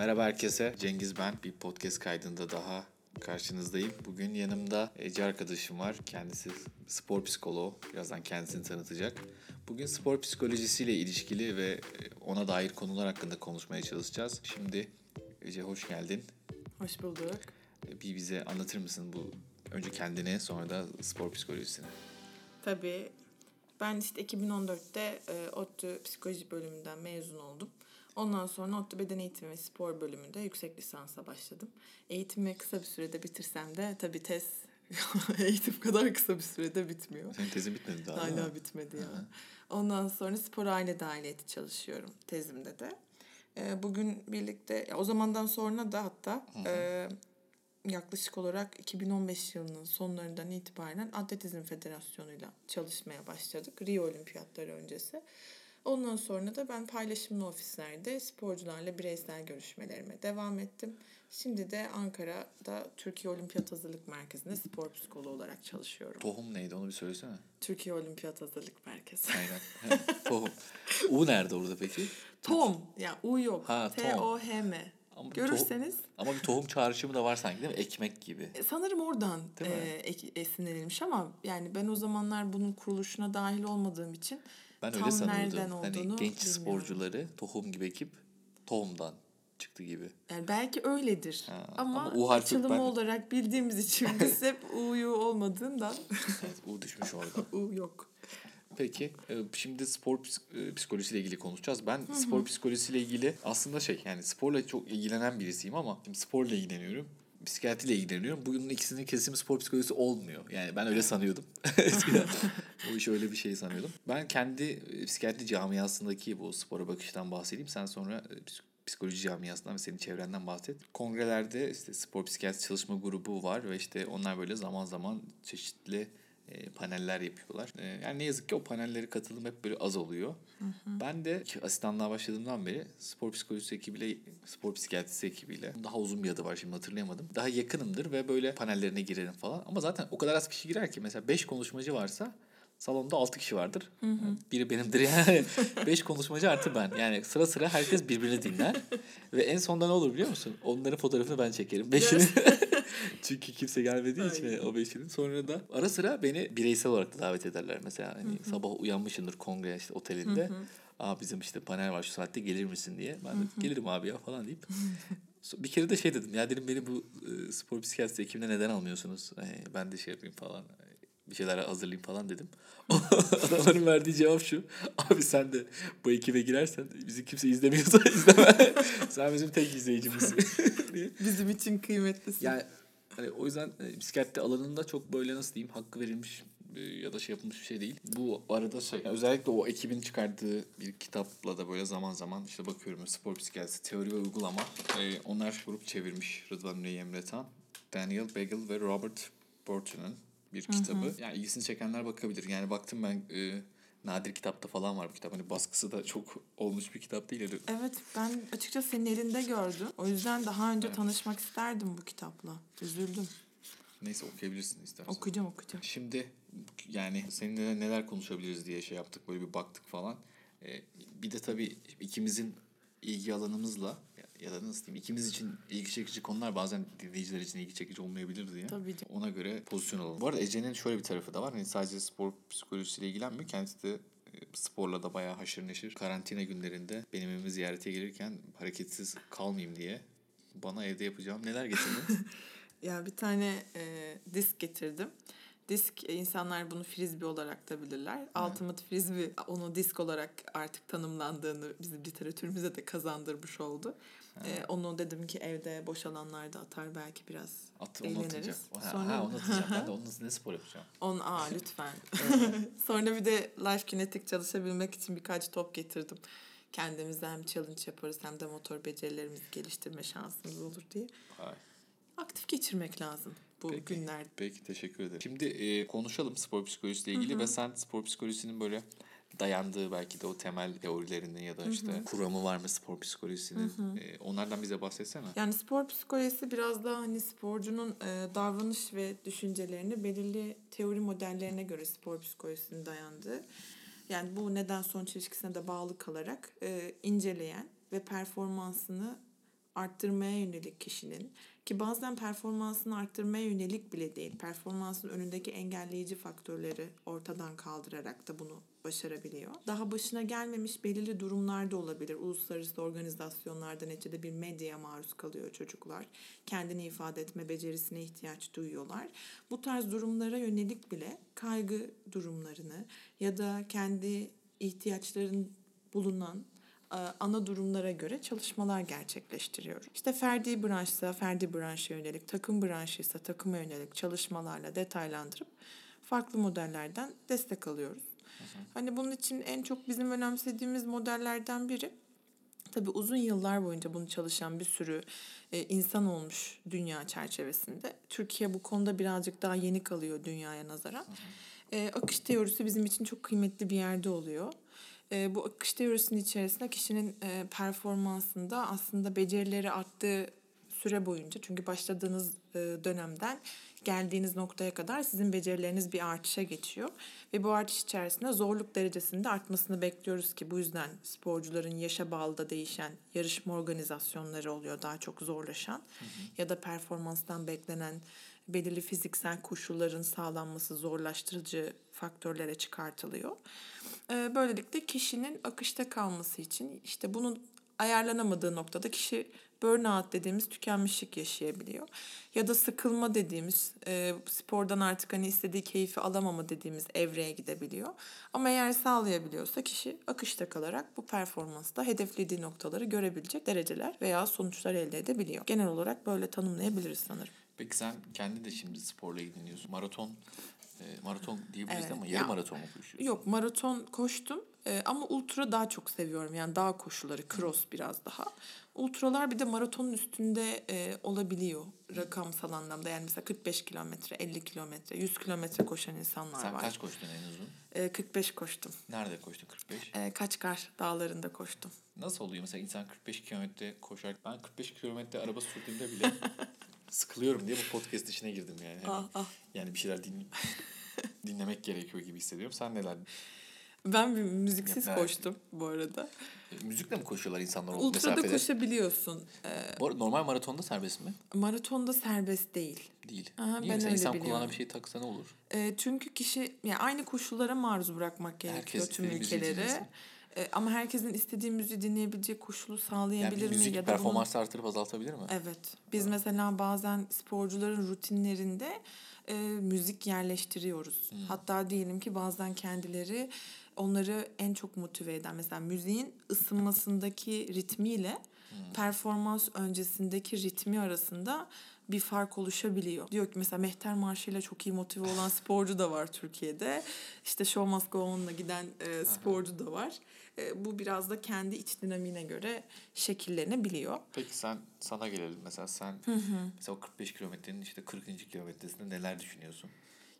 Merhaba herkese. Cengiz ben. Bir podcast kaydında daha karşınızdayım. Bugün yanımda Ece arkadaşım var. Kendisi spor psikoloğu. Birazdan kendisini tanıtacak. Bugün spor psikolojisiyle ilişkili ve ona dair konular hakkında konuşmaya çalışacağız. Şimdi Ece hoş geldin. Hoş bulduk. Bir bize anlatır mısın bu önce kendini sonra da spor psikolojisini? Tabii. Ben işte 2014'te e, ODTÜ psikoloji bölümünden mezun oldum. Ondan sonra ODTÜ beden eğitimi ve spor bölümünde yüksek lisansa başladım. Eğitimi kısa bir sürede bitirsem de tabii tez eğitim kadar kısa bir sürede bitmiyor. Senin tezin bitmedi daha Hala bitmedi ya. Ondan sonra spor aile dahiliyeti çalışıyorum tezimde de. E, bugün birlikte o zamandan sonra da hatta e, yaklaşık olarak 2015 yılının sonlarından itibaren Atletizm Federasyonu'yla çalışmaya başladık. Rio Olimpiyatları öncesi. Ondan sonra da ben paylaşımlı ofislerde sporcularla bireysel görüşmelerime devam ettim. Şimdi de Ankara'da Türkiye Olimpiyat Hazırlık Merkezi'nde spor psikoloğu olarak çalışıyorum. Tohum neydi onu bir söylesene. Türkiye Olimpiyat Hazırlık Merkezi. Aynen. Tohum. U nerede orada peki? Tom. Ya U yok. Ha. T-O-H-M. Ama Görürseniz tohum- ama bir tohum çağrışımı da var sanki değil mi? Ekmek gibi. E, Sanırım oradan e, esinlenilmiş ama yani ben o zamanlar bunun kuruluşuna dahil olmadığım için Ben tam öyle sanıyordum. Hani genç sporcuları tohum gibi ekip tohumdan çıktı gibi. Yani belki öyledir Ha, ama, ama U açılımı ben- olarak bildiğimiz için biz hep U'yu olmadığından Evet, U düşmüş orada. U yok. Peki e, şimdi spor e, psikolojisiyle ilgili konuşacağız. Ben spor psikolojisiyle ilgili aslında şey yani sporla çok ilgilenen birisiyim ama şimdi sporla ilgileniyorum. Psikiyatriyle ilgileniyorum. Bunun ikisinin kesimi spor psikolojisi olmuyor. Yani ben öyle sanıyordum. Eskiden o iş öyle bir şey sanıyordum. Ben kendi e, psikiyatri camiasındaki bu spora bakıştan bahsedeyim. Sen sonra e, psik- psikoloji camiasından ve senin çevrenden bahset. Kongrelerde işte spor psikiyatri çalışma grubu var ve işte onlar böyle zaman zaman çeşitli e, paneller yapıyorlar. E, yani ne yazık ki o panelleri katılım hep böyle az oluyor. Ben de asistanlığa başladığımdan beri spor psikolojisi ekibiyle, spor psikiyatrisi ekibiyle daha uzun bir adı var şimdi hatırlayamadım. Daha yakınımdır ve böyle panellerine girerim falan. Ama zaten o kadar az kişi girer ki mesela 5 konuşmacı varsa salonda 6 kişi vardır. Biri benimdir yani. 5 konuşmacı artı ben. Yani sıra sıra herkes birbirini dinler. Ve en sonunda ne olur biliyor musun? Onların fotoğrafını ben çekerim. Beşini. Çünkü kimse gelmediği için Aynen. o beşinin. Sonra da ara sıra beni bireysel olarak da davet ederler. Mesela hani sabah uyanmışındır kongre işte otelinde. Aa bizim işte panel var şu saatte gelir misin diye. Ben de gelirim abi ya falan deyip. Bir kere de şey dedim ya dedim beni bu e, spor psikiyatrisi ekibine neden almıyorsunuz? E, ben de şey yapayım falan. Bir şeyler hazırlayayım falan dedim. Adamların verdiği cevap şu. Abi sen de bu ekibe girersen bizi kimse izlemiyorsa izleme. sen bizim tek izleyicimizsin. Bizim için kıymetlisin. Yani hani o yüzden e, psikiyatri alanında çok böyle nasıl diyeyim hakkı verilmiş e, ya da şey yapılmış bir şey değil. Bu arada şey yani özellikle o ekibin çıkardığı bir kitapla da böyle zaman zaman işte bakıyorum spor psikiyatrisi teori ve uygulama. E, onlar grup çevirmiş Rıdvan Üney Emre Tan, Daniel Bagel ve Robert Burton'un bir kitabı. Yani ilgisini çekenler bakabilir. Yani baktım ben e, nadir kitapta falan var bu kitap. Hani baskısı da çok olmuş bir kitap değil. Evet ben açıkçası senin elinde gördüm. O yüzden daha önce tanışmak isterdim bu kitapla. Üzüldüm. Neyse okuyabilirsin istersen. Okuyacağım okuyacağım. Şimdi yani seninle neler konuşabiliriz diye şey yaptık böyle bir baktık falan. Ee, bir de tabii ikimizin ilgi alanımızla ya- da nasıl diyeyim ikimiz için ilgi çekici konular bazen dinleyiciler için ilgi çekici olmayabilir diye. Tabii canım. Ona göre pozisyon alalım. Bu arada Ece'nin şöyle bir tarafı da var. Hani sadece spor psikolojisiyle ilgilenmiyor. Kendisi de e, sporla da bayağı haşır neşir. Karantina günlerinde benim evimi ziyarete gelirken hareketsiz kalmayayım diye bana evde yapacağım neler getirdin? Ya bir tane e, disk getirdim. Disk e, insanlar bunu frisbee olarak da bilirler. Ultimate frisbee onu disk olarak artık tanımlandığını bizim literatürümüze de kazandırmış oldu. E, onu dedim ki evde boş alanlarda atar belki biraz At, onu eğleniriz. atacağım. Ha, Sonra- ha, onu atacağım. Ben de onun ne spor yapacağım. On aa lütfen. Sonra bir de life kinetik çalışabilmek için birkaç top getirdim. Kendimize hem challenge yaparız hem de motor becerilerimizi geliştirme şansımız olur diye. Hay. Aktif geçirmek lazım bu Peki. günlerde. Peki teşekkür ederim. Şimdi e, konuşalım spor psikolojisiyle ilgili ve sen spor psikolojisinin böyle dayandığı belki de o temel teorilerinin ya da işte kuramı var mı spor psikolojisinin e, onlardan bize bahsetsene. Yani spor psikolojisi biraz daha hani sporcunun e, davranış ve düşüncelerini belirli teori modellerine göre spor psikolojisinin dayandığı. Yani bu neden sonuç ilişkisine de bağlı kalarak e, inceleyen ve performansını arttırmaya yönelik kişinin ki bazen performansını arttırmaya yönelik bile değil. Performansın önündeki engelleyici faktörleri ortadan kaldırarak da bunu başarabiliyor. Daha başına gelmemiş belirli durumlarda olabilir. Uluslararası organizasyonlarda neticede bir medyaya maruz kalıyor çocuklar. Kendini ifade etme becerisine ihtiyaç duyuyorlar. Bu tarz durumlara yönelik bile kaygı durumlarını ya da kendi ihtiyaçların bulunan ana durumlara göre çalışmalar gerçekleştiriyor. İşte ferdi branşsa ferdi branşa yönelik, takım branşıysa takıma yönelik çalışmalarla detaylandırıp farklı modellerden destek alıyoruz. Hani bunun için en çok bizim önemsediğimiz modellerden biri Tabii uzun yıllar boyunca bunu çalışan bir sürü e, insan olmuş dünya çerçevesinde. Türkiye bu konuda birazcık daha yeni kalıyor dünyaya nazaran. E, akış teorisi bizim için çok kıymetli bir yerde oluyor. E, bu akış teorisinin içerisinde kişinin e, performansında aslında becerileri arttığı süre boyunca çünkü başladığınız e, dönemden geldiğiniz noktaya kadar sizin becerileriniz bir artışa geçiyor. Ve bu artış içerisinde zorluk derecesinde artmasını bekliyoruz ki bu yüzden sporcuların yaşa bağlı da değişen yarışma organizasyonları oluyor daha çok zorlaşan. Hı hı. Ya da performanstan beklenen belirli fiziksel koşulların sağlanması zorlaştırıcı faktörlere çıkartılıyor. Böylelikle kişinin akışta kalması için işte bunun ayarlanamadığı noktada kişi burnout dediğimiz tükenmişlik yaşayabiliyor. Ya da sıkılma dediğimiz e, spordan artık hani istediği keyfi alamama dediğimiz evreye gidebiliyor. Ama eğer sağlayabiliyorsa kişi akışta kalarak bu performansta hedeflediği noktaları görebilecek dereceler veya sonuçlar elde edebiliyor. Genel olarak böyle tanımlayabiliriz sanırım. Peki sen kendi de şimdi sporla ilgileniyorsun. Maraton e, maraton diyebiliriz evet, ama yarı maraton mu koşuyorsun? Yok maraton koştum e, ama ultra daha çok seviyorum. Yani dağ koşuları, cross biraz daha. Ultralar bir de maratonun üstünde e, olabiliyor rakamsal anlamda. Yani mesela 45 kilometre, 50 kilometre, 100 kilometre koşan insanlar Sen var. Sen kaç koştun en uzun? E, 45 koştum. Nerede koştun 45? E, Kaçkar dağlarında koştum. Nasıl oluyor mesela insan 45 kilometre koşar? Ben 45 kilometre araba sürdüğümde bile sıkılıyorum diye bu podcast işine girdim yani. Ah, ah. Yani bir şeyler din dinlemek gerekiyor gibi hissediyorum. Sen neler ben bir müziksiz ya, koştum bu arada. E, müzikle mi koşuyorlar insanlar Ultra'da mesafede? koşabiliyorsun. Ee, bu normal maratonda serbest mi? Maratonda serbest değil. Değil. Aha, Niye? ben Mesela öyle insan biliyorum. kullanan bir şey taksa ne olur? E, çünkü kişi yani aynı koşullara maruz bırakmak gerekiyor Herkes tüm ülkeleri. E, ama herkesin istediği müziği dinleyebilecek koşulu sağlayabilir yani mi? Müzik ya da performans bunu... artırıp azaltabilir mi? Evet. Biz evet. mesela bazen sporcuların rutinlerinde e, müzik yerleştiriyoruz. Hmm. Hatta diyelim ki bazen kendileri onları en çok motive eden mesela müziğin ısınmasındaki ritmiyle hmm. performans öncesindeki ritmi arasında bir fark oluşabiliyor. Diyor ki mesela Mehter Marşı ile çok iyi motive olan sporcu da var Türkiye'de. İşte Show Must Go On'la giden e, sporcu da var. E, bu biraz da kendi iç dinamiğine göre şekillenebiliyor. Peki sen sana gelelim. Mesela sen hı hı. mesela o 45 kilometrenin işte 40. kilometresinde neler düşünüyorsun?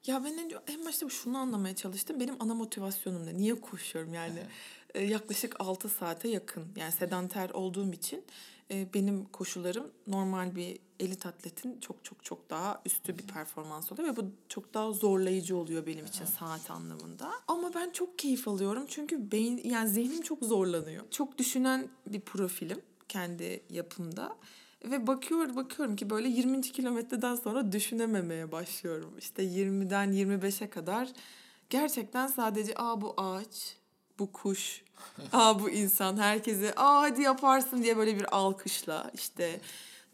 Ya ben en, en başta şunu anlamaya çalıştım. Benim ana motivasyonum ne? Niye koşuyorum yani? e, yaklaşık 6 saate yakın. Yani sedanter olduğum için benim koşularım normal bir elit atletin çok çok çok daha üstü bir performans oluyor ve bu çok daha zorlayıcı oluyor benim için saat anlamında. Ama ben çok keyif alıyorum çünkü beyin yani zihnim çok zorlanıyor. Çok düşünen bir profilim kendi yapımda. Ve bakıyor bakıyorum ki böyle 20. kilometreden sonra düşünememeye başlıyorum. İşte 20'den 25'e kadar gerçekten sadece aa bu ağaç, bu kuş, aa bu insan herkese aa hadi yaparsın diye böyle bir alkışla işte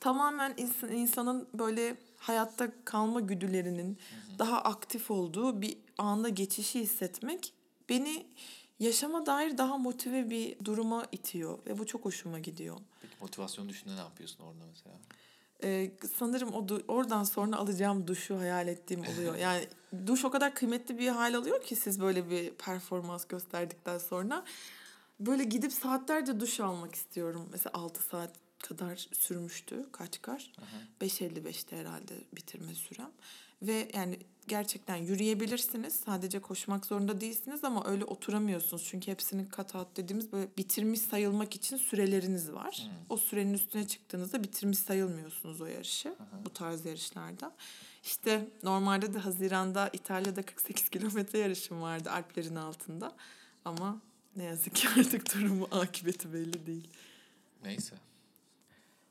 tamamen insan, insanın böyle hayatta kalma güdülerinin daha aktif olduğu bir anda geçişi hissetmek beni yaşama dair daha motive bir duruma itiyor ve bu çok hoşuma gidiyor. Peki motivasyon düşünde ne yapıyorsun orada mesela? Ee, sanırım o du- oradan sonra alacağım duşu hayal ettiğim oluyor. Yani duş o kadar kıymetli bir hal alıyor ki siz böyle bir performans gösterdikten sonra. Böyle gidip saatlerce duş almak istiyorum. Mesela 6 saat kadar sürmüştü kaç kar. 5.55'te herhalde bitirme sürem. Ve yani gerçekten yürüyebilirsiniz. Sadece koşmak zorunda değilsiniz ama öyle oturamıyorsunuz. Çünkü hepsinin kat out dediğimiz böyle bitirmiş sayılmak için süreleriniz var. Hmm. O sürenin üstüne çıktığınızda bitirmiş sayılmıyorsunuz o yarışı. Aha. Bu tarz yarışlarda. İşte normalde de Haziran'da İtalya'da 48 kilometre yarışım vardı Alplerin altında. Ama ne yazık ki artık durumu akıbeti belli değil. Neyse.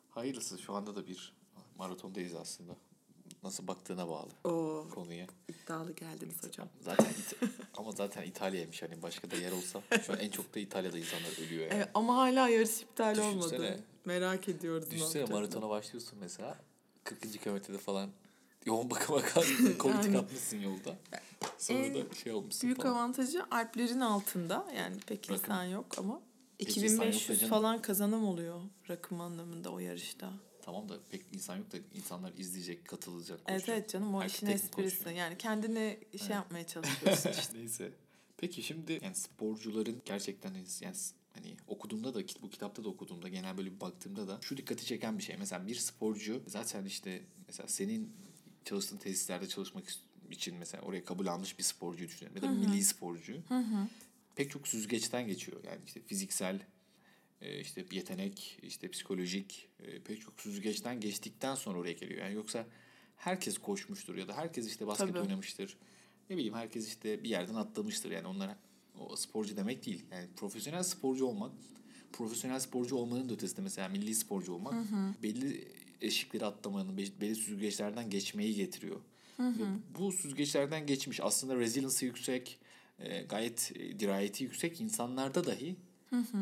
Hayırlısı şu anda da bir maratondayız aslında. Nasıl baktığına bağlı Oo, konuya. iddialı geldiniz hocam. Zaten İta- ama zaten İtalya'ymış hani başka da yer olsa şu an en çok da İtalya'da insanlar ölüyor yani. Evet, ama hala yarış iptal Düşünsene. olmadı. Merak ediyoruz. ne Düşünsene yapacağız. maratona başlıyorsun mesela 40. kilometrede falan yoğun bakıma kalmışsın, kolitik Yani. atmışsın yolda. Sonra En da şey olmuşsun Büyük falan. avantajı Alplerin altında. Yani pek Rakım. insan yok ama Pek insan yok da 2500 canım. falan kazanım oluyor rakım anlamında o yarışta. Tamam da pek insan yok da insanlar izleyecek, katılacak, Evet koşacak. evet canım o Herkes işin esprisi. koşuyor? Yani kendini şey yapmaya çalışıyorsun işte. Neyse. Peki şimdi yani sporcuların gerçekten yani hani okuduğumda da bu kitapta da okuduğumda genel böyle bir baktığımda da şu dikkati çeken bir şey. Mesela bir sporcu zaten işte mesela senin çalıştığın tesislerde çalışmak için mesela oraya kabul almış bir sporcu düşünelim. Ya da milli sporcu. Pek çok süzgeçten geçiyor. Yani işte fiziksel e, işte yetenek, işte psikolojik e, pek çok süzgeçten geçtikten sonra oraya geliyor. Yani yoksa herkes koşmuştur ya da herkes işte basket Tabii. oynamıştır. Ne bileyim herkes işte bir yerden atlamıştır. Yani onlar o sporcu demek değil. Yani profesyonel sporcu olmak, profesyonel sporcu olmanın da ötesinde mesela milli sporcu olmak belli eşikleri atlamanın, be- belli süzgeçlerden geçmeyi getiriyor. Ve bu süzgeçlerden geçmiş aslında resilience'ı yüksek, e, gayet e, dirayeti yüksek insanlarda dahi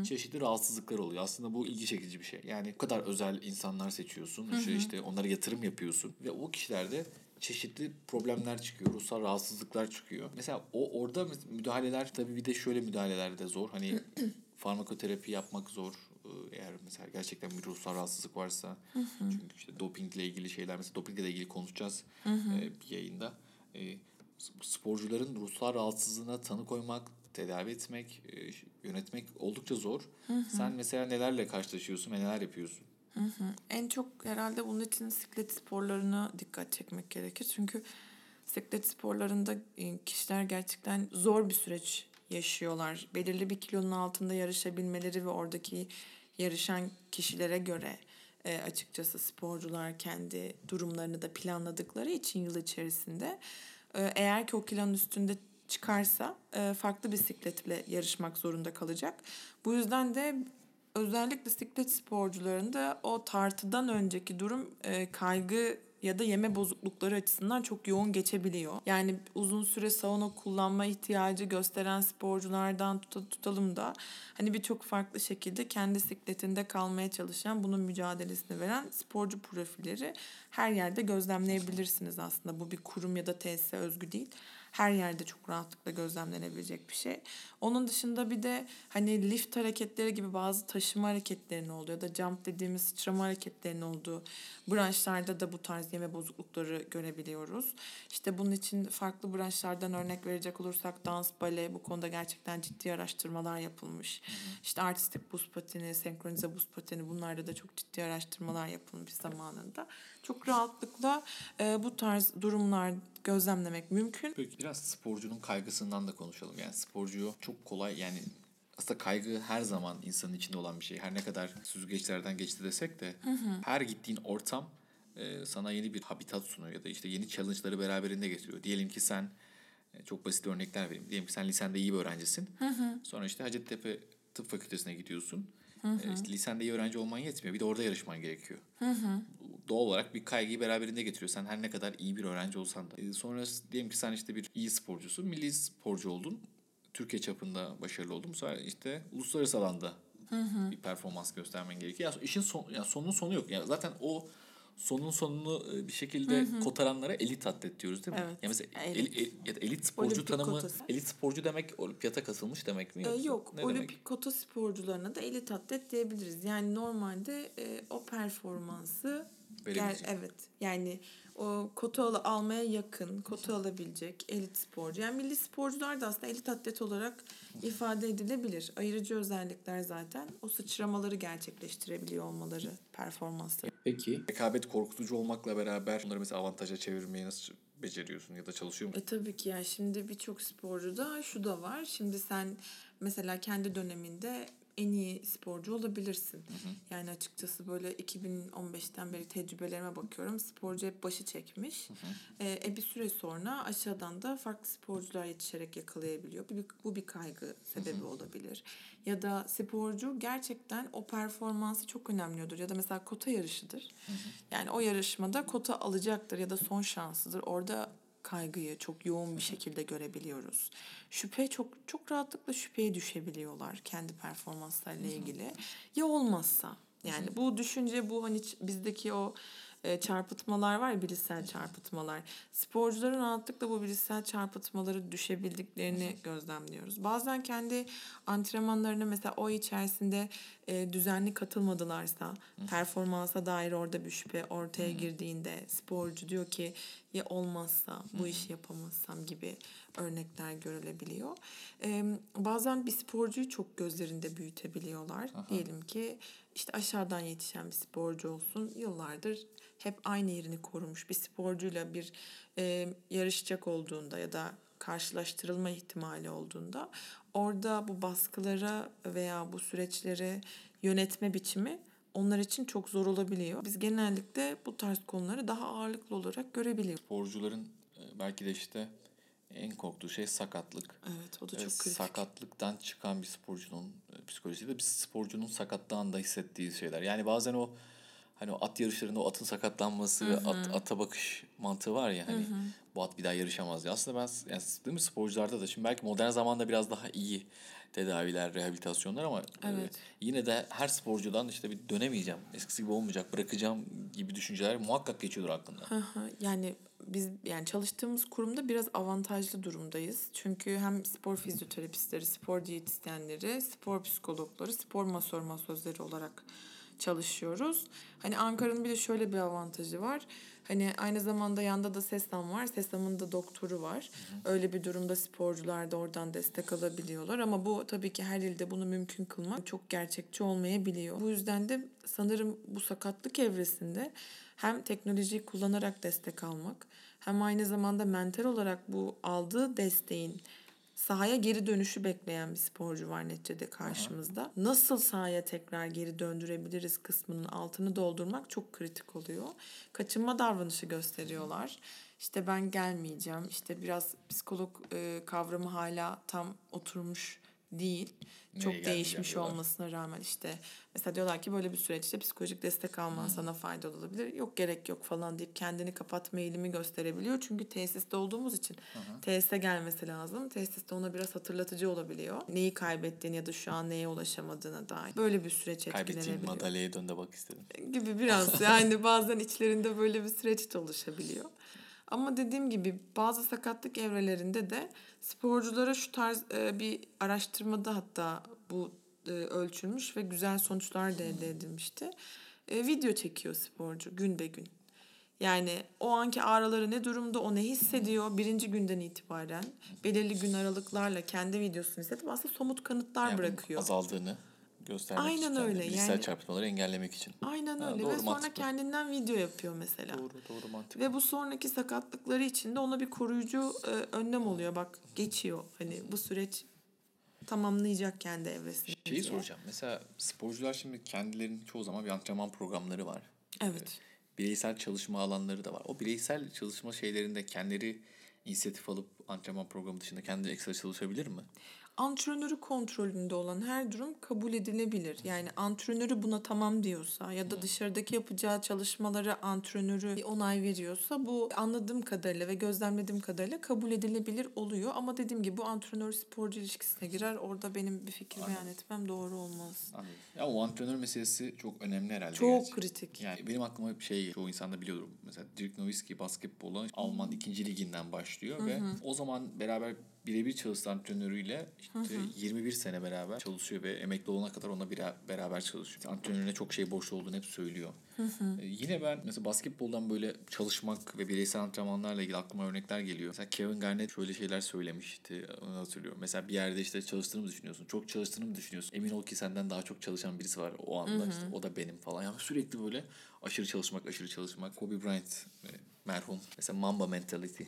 çeşitli rahatsızlıklar oluyor. Aslında bu ilgi çekici bir şey. Yani bu kadar özel insanlar seçiyorsun. işte, işte onlara yatırım yapıyorsun. Ve o kişilerde çeşitli problemler çıkıyor. Ruhsal rahatsızlıklar çıkıyor. Mesela o orada müdahaleler tabii bir de şöyle müdahaleler de zor. Hani farmakoterapi yapmak zor. Ee, Eğer mesela gerçekten bir ruhsal rahatsızlık varsa. Çünkü işte dopingle ilgili şeyler mesela dopingle ilgili konuşacağız e, bir yayında. E, sporcuların ruhsal rahatsızlığına tanı koymak, tedavi etmek, e, yönetmek oldukça zor. Sen mesela nelerle karşılaşıyorsun ve neler yapıyorsun? En çok herhalde bunun için siklet sporlarına dikkat çekmek gerekir. Çünkü siklet sporlarında e, kişiler gerçekten zor bir süreç yaşıyorlar. Belirli bir kilonun altında yarışabilmeleri ve oradaki yarışan kişilere göre e, açıkçası sporcular kendi durumlarını da planladıkları için yıl içerisinde e, eğer ki o kilonun üstünde çıkarsa e, farklı bisikletle yarışmak zorunda kalacak. Bu yüzden de özellikle bisiklet sporcularında o tartıdan önceki durum e, kaygı ya da yeme bozuklukları açısından çok yoğun geçebiliyor. Yani uzun süre sauna kullanma ihtiyacı gösteren sporculardan tuta- tutalım da hani birçok farklı şekilde kendi sikletinde kalmaya çalışan bunun mücadelesini veren sporcu profilleri her yerde gözlemleyebilirsiniz aslında. Bu bir kurum ya da tesise özgü değil her yerde çok rahatlıkla gözlemlenebilecek bir şey. Onun dışında bir de hani lift hareketleri gibi bazı taşıma hareketlerinin olduğu ya da jump dediğimiz sıçrama hareketlerinin olduğu branşlarda da bu tarz yeme bozuklukları görebiliyoruz. İşte bunun için farklı branşlardan örnek verecek olursak dans, bale bu konuda gerçekten ciddi araştırmalar yapılmış. İşte artistik buz pateni, senkronize buz pateni bunlarda da çok ciddi araştırmalar yapılmış zamanında. Çok rahatlıkla e, bu tarz durumlar gözlemlemek mümkün. Peki biraz sporcunun kaygısından da konuşalım. Yani sporcu çok kolay yani aslında kaygı her zaman insanın içinde olan bir şey. Her ne kadar süzgeçlerden geçti desek de her gittiğin ortam e, sana yeni bir habitat sunuyor ya da işte yeni challenge'ları beraberinde getiriyor. Diyelim ki sen e, çok basit örnekler vereyim. Diyelim ki sen lisende iyi bir öğrencisin. Sonra işte Hacettepe Tıp Fakültesine gidiyorsun. E, işte lisende iyi öğrenci olman yetmiyor. Bir de orada yarışman gerekiyor. Doğal olarak bir kaygıyı beraberinde getiriyor. Sen her ne kadar iyi bir öğrenci olsan da. E, sonra diyelim ki sen işte bir iyi sporcusun. Milli sporcu oldun. Türkiye çapında başarılı oldun. Bu sefer işte uluslararası alanda bir performans göstermen gerekiyor. Ya işin son, ya sonun sonu yok. Ya zaten o sonun sonunu bir şekilde kotaranlara elit atlet diyoruz değil mi? Evet, Ya mesela elit. el- el- elit sporcu Olimpik tanımı kotası. elit sporcu demek olimpiyata katılmış demek mi? Ee, yoksa yok, ne demek? olimpik kota sporcularına da elit atlet diyebiliriz. Yani normalde e, o performansı Verebilecek. evet. Yani o kota al- almaya yakın, kota alabilecek elit sporcu. Yani milli sporcular da aslında elit atlet olarak ifade edilebilir. Ayırıcı özellikler zaten o sıçramaları gerçekleştirebiliyor olmaları performansları. Peki. Rekabet korkutucu olmakla beraber bunları mesela avantaja çevirmeyi nasıl beceriyorsun ya da çalışıyor musun? E tabii ki yani şimdi birçok sporcuda şu da var. Şimdi sen mesela kendi döneminde en iyi sporcu olabilirsin. Yani açıkçası böyle 2015'ten beri tecrübelerime bakıyorum. Sporcu hep başı çekmiş. Ee, e, bir süre sonra aşağıdan da farklı sporcular yetişerek yakalayabiliyor. Bu bir, bu bir kaygı sebebi olabilir. Ya da sporcu gerçekten o performansı çok önemliyordur. Ya da mesela kota yarışıdır. Yani o yarışmada kota alacaktır ya da son şansıdır. Orada kaygıyı çok yoğun bir şekilde görebiliyoruz. Şüphe çok çok rahatlıkla şüpheye düşebiliyorlar kendi performanslarıyla ilgili. Ya olmazsa yani bu düşünce bu hani bizdeki o çarpıtmalar var ya bilişsel çarpıtmalar. Sporcuların rahatlıkla bu bilişsel çarpıtmaları düşebildiklerini gözlemliyoruz. Bazen kendi antrenmanlarına mesela o içerisinde e, düzenli katılmadılarsa performansa dair orada bir şüphe ortaya girdiğinde sporcu diyor ki ya olmazsa bu işi yapamazsam gibi örnekler görülebiliyor. E, bazen bir sporcuyu çok gözlerinde büyütebiliyorlar. Diyelim ki işte aşağıdan yetişen bir sporcu olsun yıllardır hep aynı yerini korumuş bir sporcuyla bir e, yarışacak olduğunda ya da karşılaştırılma ihtimali olduğunda orada bu baskılara veya bu süreçleri yönetme biçimi onlar için çok zor olabiliyor. Biz genellikle bu tarz konuları daha ağırlıklı olarak görebiliyoruz. Sporcuların e, belki de işte en korktuğu şey sakatlık. Evet o da çok kritik. sakatlıktan çıkan bir sporcunun e, psikolojisi de bir sporcunun sakatlığında hissettiği şeyler. Yani bazen o hani o at yarışlarında o atın sakatlanması ve at, ata bakış mantığı var ya hani bu at bir daha yarışamaz diye. Aslında ben yani, değil mi sporcularda da şimdi belki modern zamanda biraz daha iyi tedaviler, rehabilitasyonlar ama e, Evet. yine de her sporcudan işte bir dönemeyeceğim, eskisi gibi olmayacak, bırakacağım gibi düşünceler muhakkak geçiyordur aklında. Hı hı. yani biz yani çalıştığımız kurumda biraz avantajlı durumdayız. Çünkü hem spor fizyoterapistleri, spor diyetisyenleri, spor psikologları, spor masör masözleri olarak çalışıyoruz. Hani Ankara'nın bir de şöyle bir avantajı var. Hani aynı zamanda yanda da SESAM var. SESAM'ın da doktoru var. Öyle bir durumda sporcular da oradan destek alabiliyorlar. Ama bu tabii ki her ilde bunu mümkün kılmak çok gerçekçi olmayabiliyor. Bu yüzden de sanırım bu sakatlık evresinde hem teknolojiyi kullanarak destek almak hem aynı zamanda mental olarak bu aldığı desteğin sahaya geri dönüşü bekleyen bir sporcu var neticede karşımızda. Nasıl sahaya tekrar geri döndürebiliriz kısmının altını doldurmak çok kritik oluyor. Kaçınma davranışı gösteriyorlar. İşte ben gelmeyeceğim. İşte biraz psikolog e, kavramı hala tam oturmuş değil. Çok gelmeyeceğim değişmiş diyorlar. olmasına rağmen işte mesela diyorlar ki böyle bir süreçte psikolojik destek alman sana faydalı olabilir. Yok gerek yok falan deyip kendini kapatma eğilimi gösterebiliyor. Çünkü tesiste olduğumuz için tesise gelmesi lazım. Tesiste ona biraz hatırlatıcı olabiliyor. Neyi kaybettiğini ya da şu an neye ulaşamadığına dair. Böyle bir süreç Kaybettiğin etkilenebiliyor madalyaya dön de bak istedim. gibi biraz yani bazen içlerinde böyle bir süreç de oluşabiliyor. Ama dediğim gibi bazı sakatlık evrelerinde de sporculara şu tarz e, bir araştırmada hatta bu e, ölçülmüş ve güzel sonuçlar da elde edilmişti. E, video çekiyor sporcu gün be gün. Yani o anki ağrıları ne durumda, o ne hissediyor birinci günden itibaren belirli gün aralıklarla kendi videosunu izletip aslında somut kanıtlar Yani bırakıyor. Azaldığını göstermek Aynen için. öyle, Bilişsel yani- çarpıtmaları engellemek için. Aynen Ha, öyle doğru, ve sonra mantıklı. kendinden video yapıyor mesela. Doğru doğru mantıklı. Ve bu sonraki sakatlıkları için de ona bir koruyucu e, önlem oluyor. Bak geçiyor. Hani bu süreç tamamlayacak kendi evresini. Şeyi diye. soracağım. Mesela sporcular şimdi kendilerinin çoğu zaman bir antrenman programları var. Evet. Bireysel çalışma alanları da var. O bireysel çalışma şeylerinde kendileri inisiyatif alıp antrenman programı dışında kendileri ekstra çalışabilir mi? Antrenörü kontrolünde olan her durum kabul edilebilir. Yani antrenörü buna tamam diyorsa ya da dışarıdaki yapacağı çalışmalara antrenörü bir onay veriyorsa bu anladığım kadarıyla ve gözlemlediğim kadarıyla kabul edilebilir oluyor. Ama dediğim gibi bu antrenör sporcu ilişkisine girer. Orada benim bir fikir beyan etmem doğru olmaz. Anladım. Ya o antrenör meselesi çok önemli herhalde. Çok gerçi. kritik. Yani benim aklıma hep şey çoğu insan da biliyordur. Mesela Dirk Nowitzki basketbola Alman ikinci liginden başlıyor ve o zaman beraber birebir çalıştığı antrenörüyle işte 21 sene beraber çalışıyor ve emekli olana kadar bira- beraber çalışıyor. İşte antrenörüne çok şey borçlu olduğunu hep söylüyor. Ee, yine ben mesela basketboldan böyle çalışmak ve bireysel antrenmanlarla ilgili aklıma örnekler geliyor. Mesela Kevin Garnett şöyle şeyler söylemişti. Onu hatırlıyorum. Mesela bir yerde işte çalıştığını mı düşünüyorsun? Çok çalıştığını mı düşünüyorsun? Emin ol ki senden daha çok çalışan birisi var o anda işte. O da benim falan. Yani sürekli böyle aşırı çalışmak, aşırı çalışmak. Kobe Bryant e, merhum. Mesela Mamba mentality.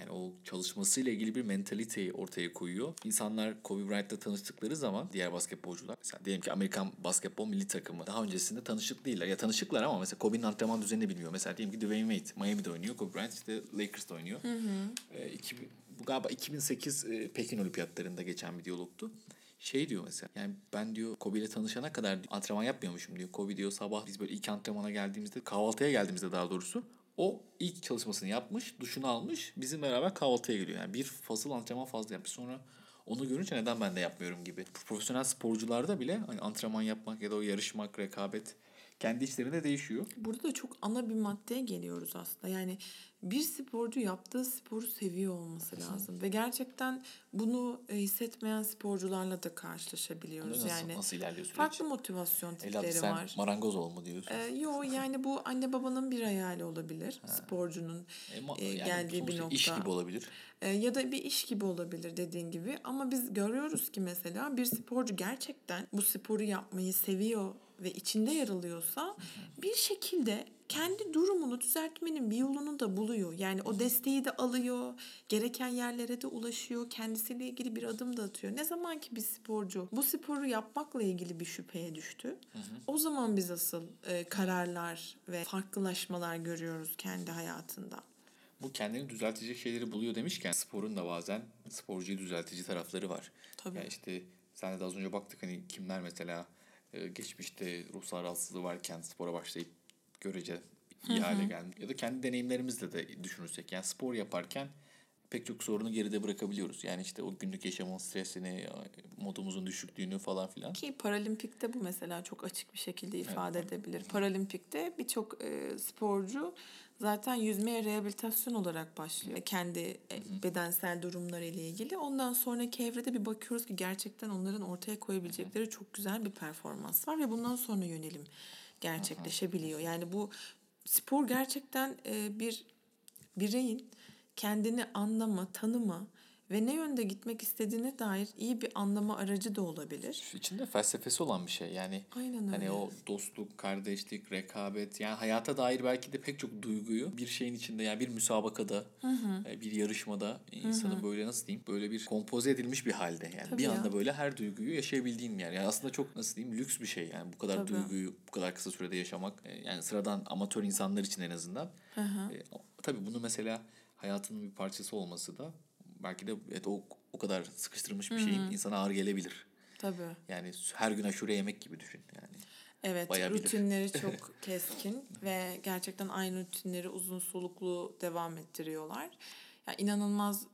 Yani o çalışmasıyla ilgili bir mentaliteyi ortaya koyuyor. İnsanlar Kobe Bryant'la tanıştıkları zaman diğer basketbolcular mesela diyelim ki Amerikan basketbol milli takımı daha öncesinde tanışık değiller. Ya tanışıklar ama mesela Kobe'nin antrenman düzenini bilmiyor. Mesela diyelim ki Dwayne Wade Miami'de oynuyor. Kobe Bryant işte Lakers'ta oynuyor. Hı hı. E, 2000, bu galiba 2008 e, Pekin Olimpiyatlarında geçen bir diyalogtu şey diyor mesela yani ben diyor Kobe ile tanışana kadar antrenman yapmıyormuşum diyor. Kobe diyor sabah biz böyle ilk antrenmana geldiğimizde kahvaltıya geldiğimizde daha doğrusu o ilk çalışmasını yapmış, duşunu almış, bizim beraber kahvaltıya geliyor. Yani bir fasıl antrenman fazla yapmış. Sonra onu görünce neden ben de yapmıyorum gibi. Profesyonel sporcularda bile hani antrenman yapmak ya da o yarışmak, rekabet kendi içlerinde değişiyor. Burada da çok ana bir maddeye geliyoruz aslında. Yani bir sporcu yaptığı sporu seviyor olması lazım. Ve gerçekten bunu e, hissetmeyen sporcularla da karşılaşabiliyoruz. Nasıl, yani nasıl ilerliyor süreç? Farklı motivasyon tipleri sen var. marangoz ol mu diyorsun? Ee, yo yani bu anne babanın bir hayali olabilir. Ha. Sporcunun e, ma- e, yani geldiği bir nokta. iş gibi olabilir. E, ya da bir iş gibi olabilir dediğin gibi. Ama biz görüyoruz ki mesela bir sporcu gerçekten bu sporu yapmayı seviyor ve içinde yer alıyorsa bir şekilde kendi durumunu düzeltmenin bir yolunu da buluyor. Yani o desteği de alıyor, gereken yerlere de ulaşıyor, kendisiyle ilgili bir adım da atıyor. Ne zaman ki bir sporcu bu sporu yapmakla ilgili bir şüpheye düştü, hı hı. o zaman biz asıl e, kararlar ve farklılaşmalar görüyoruz kendi hayatında. Bu kendini düzeltecek şeyleri buluyor demişken sporun da bazen sporcuyu düzeltici tarafları var. Tabii. Yani işte sen de az önce baktık hani kimler mesela geçmişte ruhsal rahatsızlığı varken spora başlayıp görece iyi hale gelmiş. Ya da kendi deneyimlerimizle de düşünürsek yani spor yaparken pek çok sorunu geride bırakabiliyoruz. Yani işte o günlük yaşamın stresini, modumuzun düşüklüğünü falan filan. Ki paralimpikte bu mesela çok açık bir şekilde ifade evet. edebilir. Paralimpikte birçok e, sporcu zaten yüzmeye rehabilitasyon olarak başlıyor. Kendi Hı-hı. bedensel durumları ile ilgili. Ondan sonraki evrede bir bakıyoruz ki gerçekten onların ortaya koyabilecekleri Hı-hı. çok güzel bir performans var ve bundan sonra yönelim gerçekleşebiliyor. Yani bu spor gerçekten e, bir bireyin kendini anlama, tanıma ve ne yönde gitmek istediğine dair iyi bir anlama aracı da olabilir. İçinde felsefesi olan bir şey. Yani Aynen öyle. hani o dostluk, kardeşlik, rekabet yani hayata dair belki de pek çok duyguyu bir şeyin içinde yani bir müsabakada, hı hı. E, bir yarışmada insanın hı hı. böyle nasıl diyeyim böyle bir kompoze edilmiş bir halde yani Tabii bir ya. anda böyle her duyguyu yaşayabildiğin yer. Yani aslında çok nasıl diyeyim lüks bir şey yani bu kadar Tabii. duyguyu bu kadar kısa sürede yaşamak e, yani sıradan amatör insanlar için en azından. Hı hı. E, tabii bunu mesela hayatının bir parçası olması da belki de evet, o, o kadar sıkıştırılmış bir şeyin insana ağır gelebilir. Tabii. Yani her gün aşure yemek gibi düşün yani. Evet Bayağı rutinleri çok keskin ve gerçekten aynı rutinleri uzun soluklu devam ettiriyorlar. Yani inanılmaz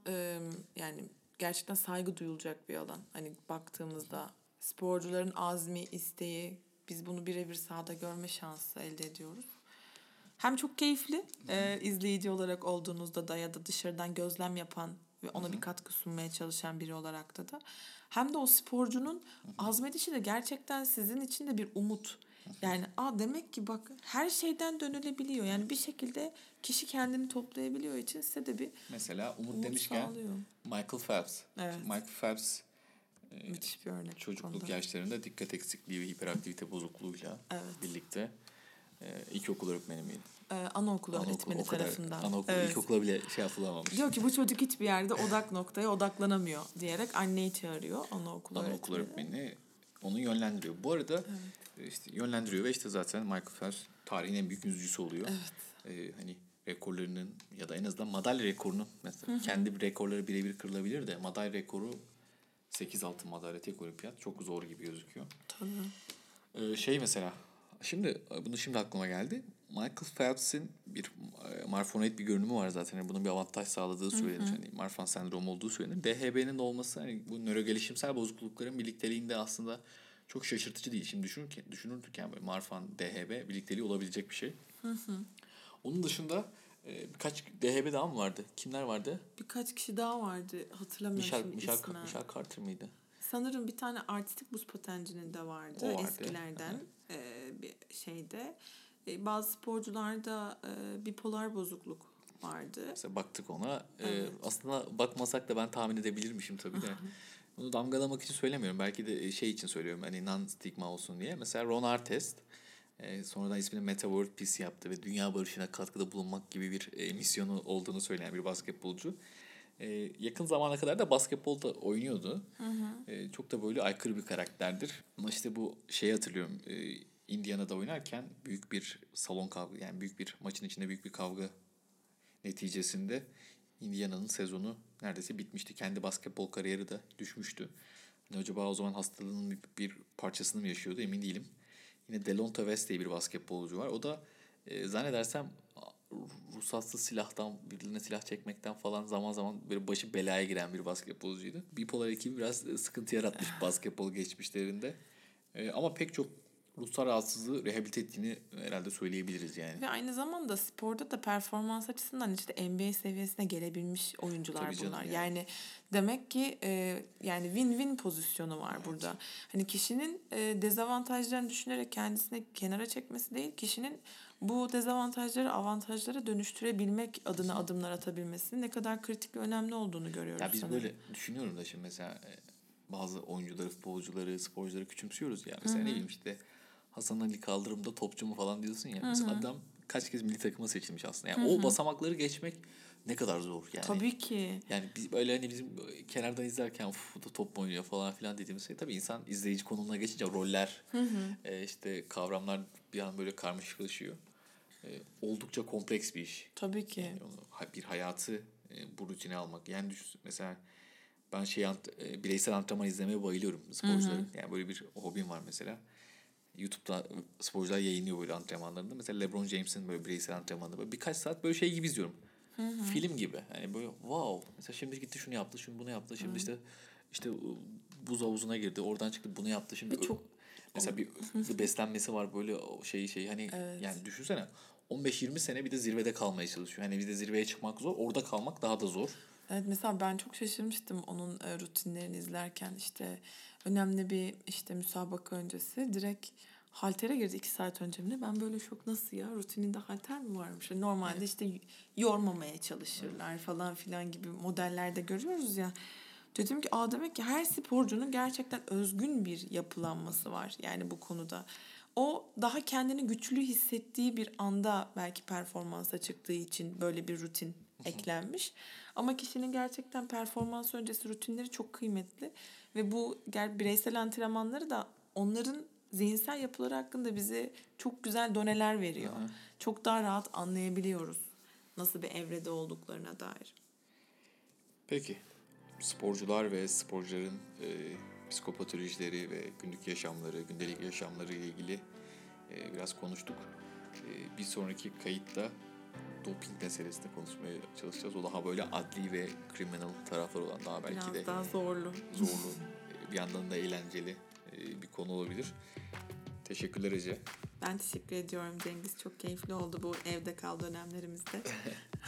yani gerçekten saygı duyulacak bir alan. Hani baktığımızda sporcuların azmi, isteği biz bunu birebir sahada görme şansı elde ediyoruz. Hem çok keyifli e, izleyici olarak olduğunuzda da ya da dışarıdan gözlem yapan ve ona Hı-hı. bir katkı sunmaya çalışan biri olarak da da hem de o sporcunun Hı-hı. azmedişi de gerçekten sizin için de bir umut. Yani a demek ki bak her şeyden dönülebiliyor. Yani bir şekilde kişi kendini toplayabiliyor için size de bir Mesela umut, umut demişken sağlıyor. Michael Phelps. Evet. Michael Phelps e, Müthiş bir örnek. Çocukluk yaşlarında dikkat eksikliği ve hiperaktivite bozukluğuyla evet. birlikte ilkokul öğretmeni miydi? Ee, anaokulu Anaokul, öğretmeni kadar, tarafından. Anaokul, evet. ilkokula bile şey yapılamamış. Diyor ki bu çocuk hiçbir yerde odak noktaya odaklanamıyor diyerek anneyi çağırıyor anaokul, anaokul öğretmeni. öğretmeni onu yönlendiriyor. Bu arada evet. E, işte yönlendiriyor ve işte zaten Michael Phelps tarihin en büyük yüzücüsü oluyor. Evet. Ee, hani rekorlarının ya da en azından madalya rekorunu mesela Hı-hı. kendi rekorları birebir kırılabilir de madalya rekoru 8 altın madalya tek olimpiyat çok zor gibi gözüküyor. Tabii. Ee, şey mesela şimdi bunu şimdi aklıma geldi. Michael Phelps'in bir e, marfonoid bir görünümü var zaten. Yani bunun bir avantaj sağladığı söylenir. Hani Marfan sendromu olduğu söylenir. DHB'nin olması hani bu nöro gelişimsel bozuklukların birlikteliğinde aslında çok şaşırtıcı değil. Şimdi düşünürken, düşünürken böyle Marfan, DHB birlikteliği olabilecek bir şey. Hı hı. Onun dışında e, birkaç DHB daha mı vardı? Kimler vardı? Birkaç kişi daha vardı. Hatırlamıyorum Michel, şimdi Michel, ismen. Michel Carter mıydı? Sanırım bir tane artistik buz patencinin de vardı, o vardı. eskilerden e, bir şeyde. E, bazı sporcularda e, bipolar bozukluk vardı. Mesela baktık ona. E, evet. E, aslında bakmasak da ben tahmin edebilirmişim tabii de. Bunu damgalamak için söylemiyorum. Belki de şey için söylüyorum. Hani non stigma olsun diye. Mesela Ron Artest E, sonradan ismini Meta World Peace yaptı ve dünya barışına katkıda bulunmak gibi bir e, misyonu olduğunu söyleyen bir basketbolcu. E, yakın zamana kadar da basketbolda oynuyordu. E, çok da böyle aykırı bir karakterdir. Ama işte bu şeyi hatırlıyorum. E, Indiana'da oynarken büyük bir salon kavga yani büyük bir maçın içinde büyük bir kavga neticesinde Indiana'nın sezonu neredeyse bitmişti. Kendi basketbol kariyeri de düşmüştü. Hani acaba o zaman hastalığının bir, bir parçasını mı yaşıyordu emin değilim. Yine Delonta West diye bir basketbolcu var. O da e, zannedersem ruhsatsız silahtan, birilerine silah çekmekten falan zaman zaman böyle başı belaya giren bir basketbolcuydu. Bipolar ekibi biraz sıkıntı yaratmış basketbol geçmişlerinde. E, ama pek çok ruhsal rahatsızlığı rehabilite ettiğini herhalde söyleyebiliriz yani. Ve aynı zamanda sporda da performans açısından işte NBA seviyesine gelebilmiş oyuncular Tabii bunlar. yani. Yani. demek ki e, yani win-win pozisyonu var burada. Hani kişinin e, dezavantajlarını düşünerek kendisini kenara çekmesi değil, kişinin bu dezavantajları avantajlara dönüştürebilmek adına adımlar atabilmesinin ne kadar kritik ve önemli olduğunu görüyoruz. Ya biz sanırım. böyle düşünüyorum da şimdi mesela e, bazı oyuncuları, futbolcuları, sporcuları küçümsüyoruz ya. Mesela ne bileyim işte Hasan Ali kaldırımda topçu mu falan diyorsun ya. Mesela adam kaç kez milli takıma seçilmiş aslında. Yani o basamakları geçmek ne kadar zor yani. Tabii ki. Yani biz böyle hani bizim kenardan izlerken "Uf, bu da top oynuyor falan filan dediğimiz şey tabii insan izleyici konumuna geçince roller e, işte kavramlar bir an böyle karmaşıklaşıyor. E, oldukça kompleks bir iş. Tabii ki. Yani onu, bir hayatı e, bu rutine almak. Yani düşün, mesela ben şey ant- e, bireysel antrenman izlemeye bayılıyorum sporcuların. Yani böyle bir hobim var mesela. YouTube'da sporcular yayınlıyor böyle antrenmanlarında. Mesela LeBron James'in böyle bireysel antrenmanında böyle birkaç saat böyle şey gibi izliyorum. Film gibi. Yani böyle wow. Mesela şimdi gitti şunu yaptı, şunu bunu yaptı. Şimdi işte işte buz havuzuna girdi. Oradan çıktı bunu yaptı. Şimdi çok- mesela bir, beslenmesi var böyle o şeyi şey hani yani düşünsene 15-20 sene bir de zirvede kalmaya çalışıyor. Hani bir de zirveye çıkmak zor. Orada kalmak daha da zor. Evet mesela ben çok şaşırmıştım onun e, rutinlerini izlerken işte önemli bir işte müsabaka öncesi direkt haltere girdi iki saat önce mi? Ben böyle şok nasıl ya rutininde halter mi varmış? Normalde işte yormamaya çalışırlar falan filan gibi modellerde görüyoruz ya. Dedim ki aa demek ki her sporcunun gerçekten özgün bir yapılanması var yani bu konuda. O daha kendini güçlü hissettiği bir anda belki performansa çıktığı için böyle bir rutin eklenmiş. Ama kişinin gerçekten performans öncesi rutinleri çok kıymetli. Ve bu bireysel antrenmanları da onların zihinsel yapıları hakkında bize çok güzel doneler veriyor. Çok daha rahat anlayabiliyoruz nasıl bir evrede olduklarına dair. Peki. Sporcular ve sporcuların e, psikopatolojileri ve günlük yaşamları, gündelik yaşamları ile ilgili e, biraz konuştuk. E, bir sonraki kayıtta doping meselesini konuşmaya çalışacağız. O daha böyle adli ve criminal tarafları olan daha belki Biraz de daha zorlu. zorlu, e, bir yandan da eğlenceli e, bir konu olabilir. Teşekkürler Ece. Ben teşekkür ediyorum Cengiz. Çok keyifli oldu bu evde kal dönemlerimizde.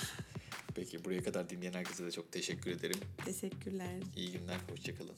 Peki buraya kadar dinleyen herkese de çok teşekkür ederim. Teşekkürler. İyi günler, hoşçakalın.